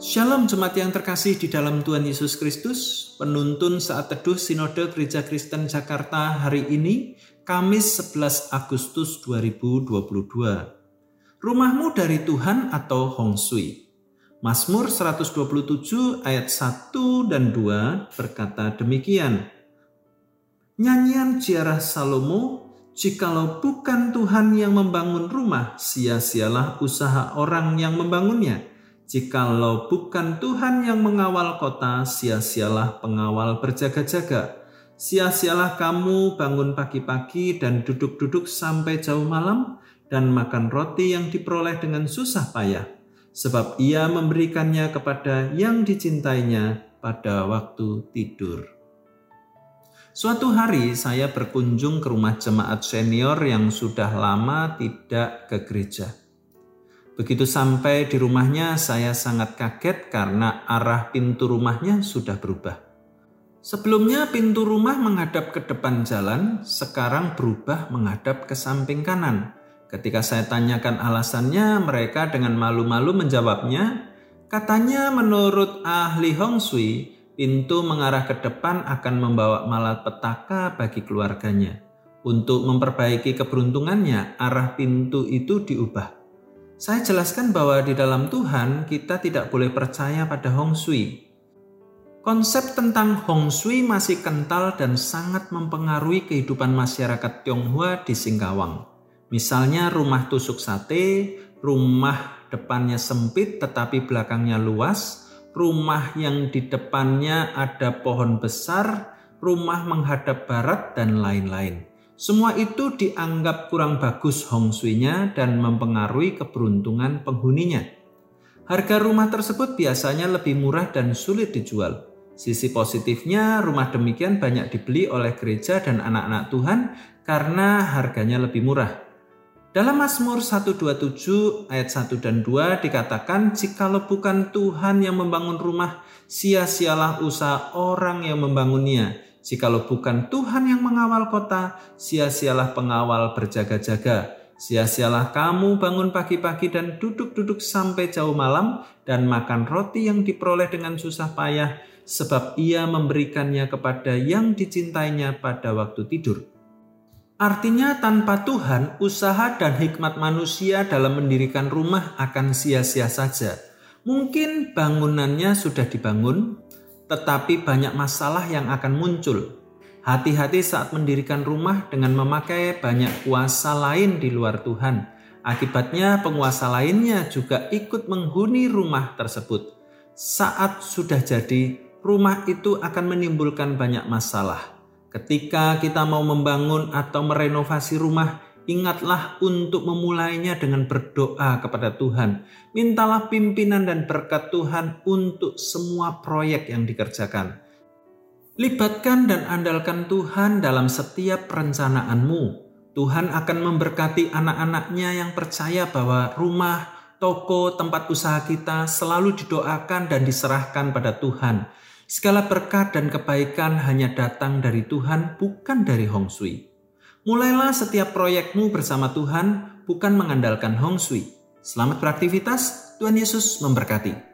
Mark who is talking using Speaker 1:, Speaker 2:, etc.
Speaker 1: Shalom jemaat yang terkasih di dalam Tuhan Yesus Kristus, penuntun saat teduh Sinode Gereja Kristen Jakarta hari ini, Kamis 11 Agustus 2022. Rumahmu dari Tuhan atau Hong Sui. Mazmur 127 ayat 1 dan 2 berkata demikian. Nyanyian ziarah Salomo, jikalau bukan Tuhan yang membangun rumah, sia-sialah usaha orang yang membangunnya Jikalau bukan Tuhan yang mengawal kota, sia-sialah pengawal berjaga-jaga. Sia-sialah kamu bangun pagi-pagi dan duduk-duduk sampai jauh malam dan makan roti yang diperoleh dengan susah payah. Sebab ia memberikannya kepada yang dicintainya pada waktu tidur. Suatu hari saya berkunjung ke rumah jemaat senior yang sudah lama tidak ke gereja. Begitu sampai di rumahnya, saya sangat kaget karena arah pintu rumahnya sudah berubah. Sebelumnya pintu rumah menghadap ke depan jalan, sekarang berubah menghadap ke samping kanan. Ketika saya tanyakan alasannya, mereka dengan malu-malu menjawabnya, katanya menurut ahli Hong Sui, pintu mengarah ke depan akan membawa malapetaka bagi keluarganya. Untuk memperbaiki keberuntungannya, arah pintu itu diubah. Saya jelaskan bahwa di dalam Tuhan kita tidak boleh percaya pada Hong Sui. Konsep tentang Hong Sui masih kental dan sangat mempengaruhi kehidupan masyarakat Tionghoa di Singkawang. Misalnya rumah tusuk sate, rumah depannya sempit tetapi belakangnya luas, rumah yang di depannya ada pohon besar, rumah menghadap barat, dan lain-lain. Semua itu dianggap kurang bagus Hong Sui-nya dan mempengaruhi keberuntungan penghuninya. Harga rumah tersebut biasanya lebih murah dan sulit dijual. Sisi positifnya, rumah demikian banyak dibeli oleh gereja dan anak-anak Tuhan karena harganya lebih murah. Dalam Mazmur 127 ayat 1 dan 2 dikatakan, "Jikalau bukan Tuhan yang membangun rumah, sia-sialah usaha orang yang membangunnya." Jikalau bukan Tuhan yang mengawal kota, sia-sialah pengawal berjaga-jaga. Sia-sialah kamu bangun pagi-pagi dan duduk-duduk sampai jauh malam dan makan roti yang diperoleh dengan susah payah, sebab ia memberikannya kepada yang dicintainya pada waktu tidur. Artinya tanpa Tuhan, usaha dan hikmat manusia dalam mendirikan rumah akan sia-sia saja. Mungkin bangunannya sudah dibangun, tetapi banyak masalah yang akan muncul. Hati-hati saat mendirikan rumah dengan memakai banyak kuasa lain di luar Tuhan. Akibatnya, penguasa lainnya juga ikut menghuni rumah tersebut. Saat sudah jadi, rumah itu akan menimbulkan banyak masalah. Ketika kita mau membangun atau merenovasi rumah, Ingatlah untuk memulainya dengan berdoa kepada Tuhan. Mintalah pimpinan dan berkat Tuhan untuk semua proyek yang dikerjakan. Libatkan dan andalkan Tuhan dalam setiap perencanaanmu. Tuhan akan memberkati anak-anaknya yang percaya bahwa rumah, toko, tempat usaha kita selalu didoakan dan diserahkan pada Tuhan. Segala berkat dan kebaikan hanya datang dari Tuhan, bukan dari Hong Sui. Mulailah setiap proyekmu bersama Tuhan, bukan mengandalkan Hong Sui. Selamat beraktivitas, Tuhan Yesus memberkati.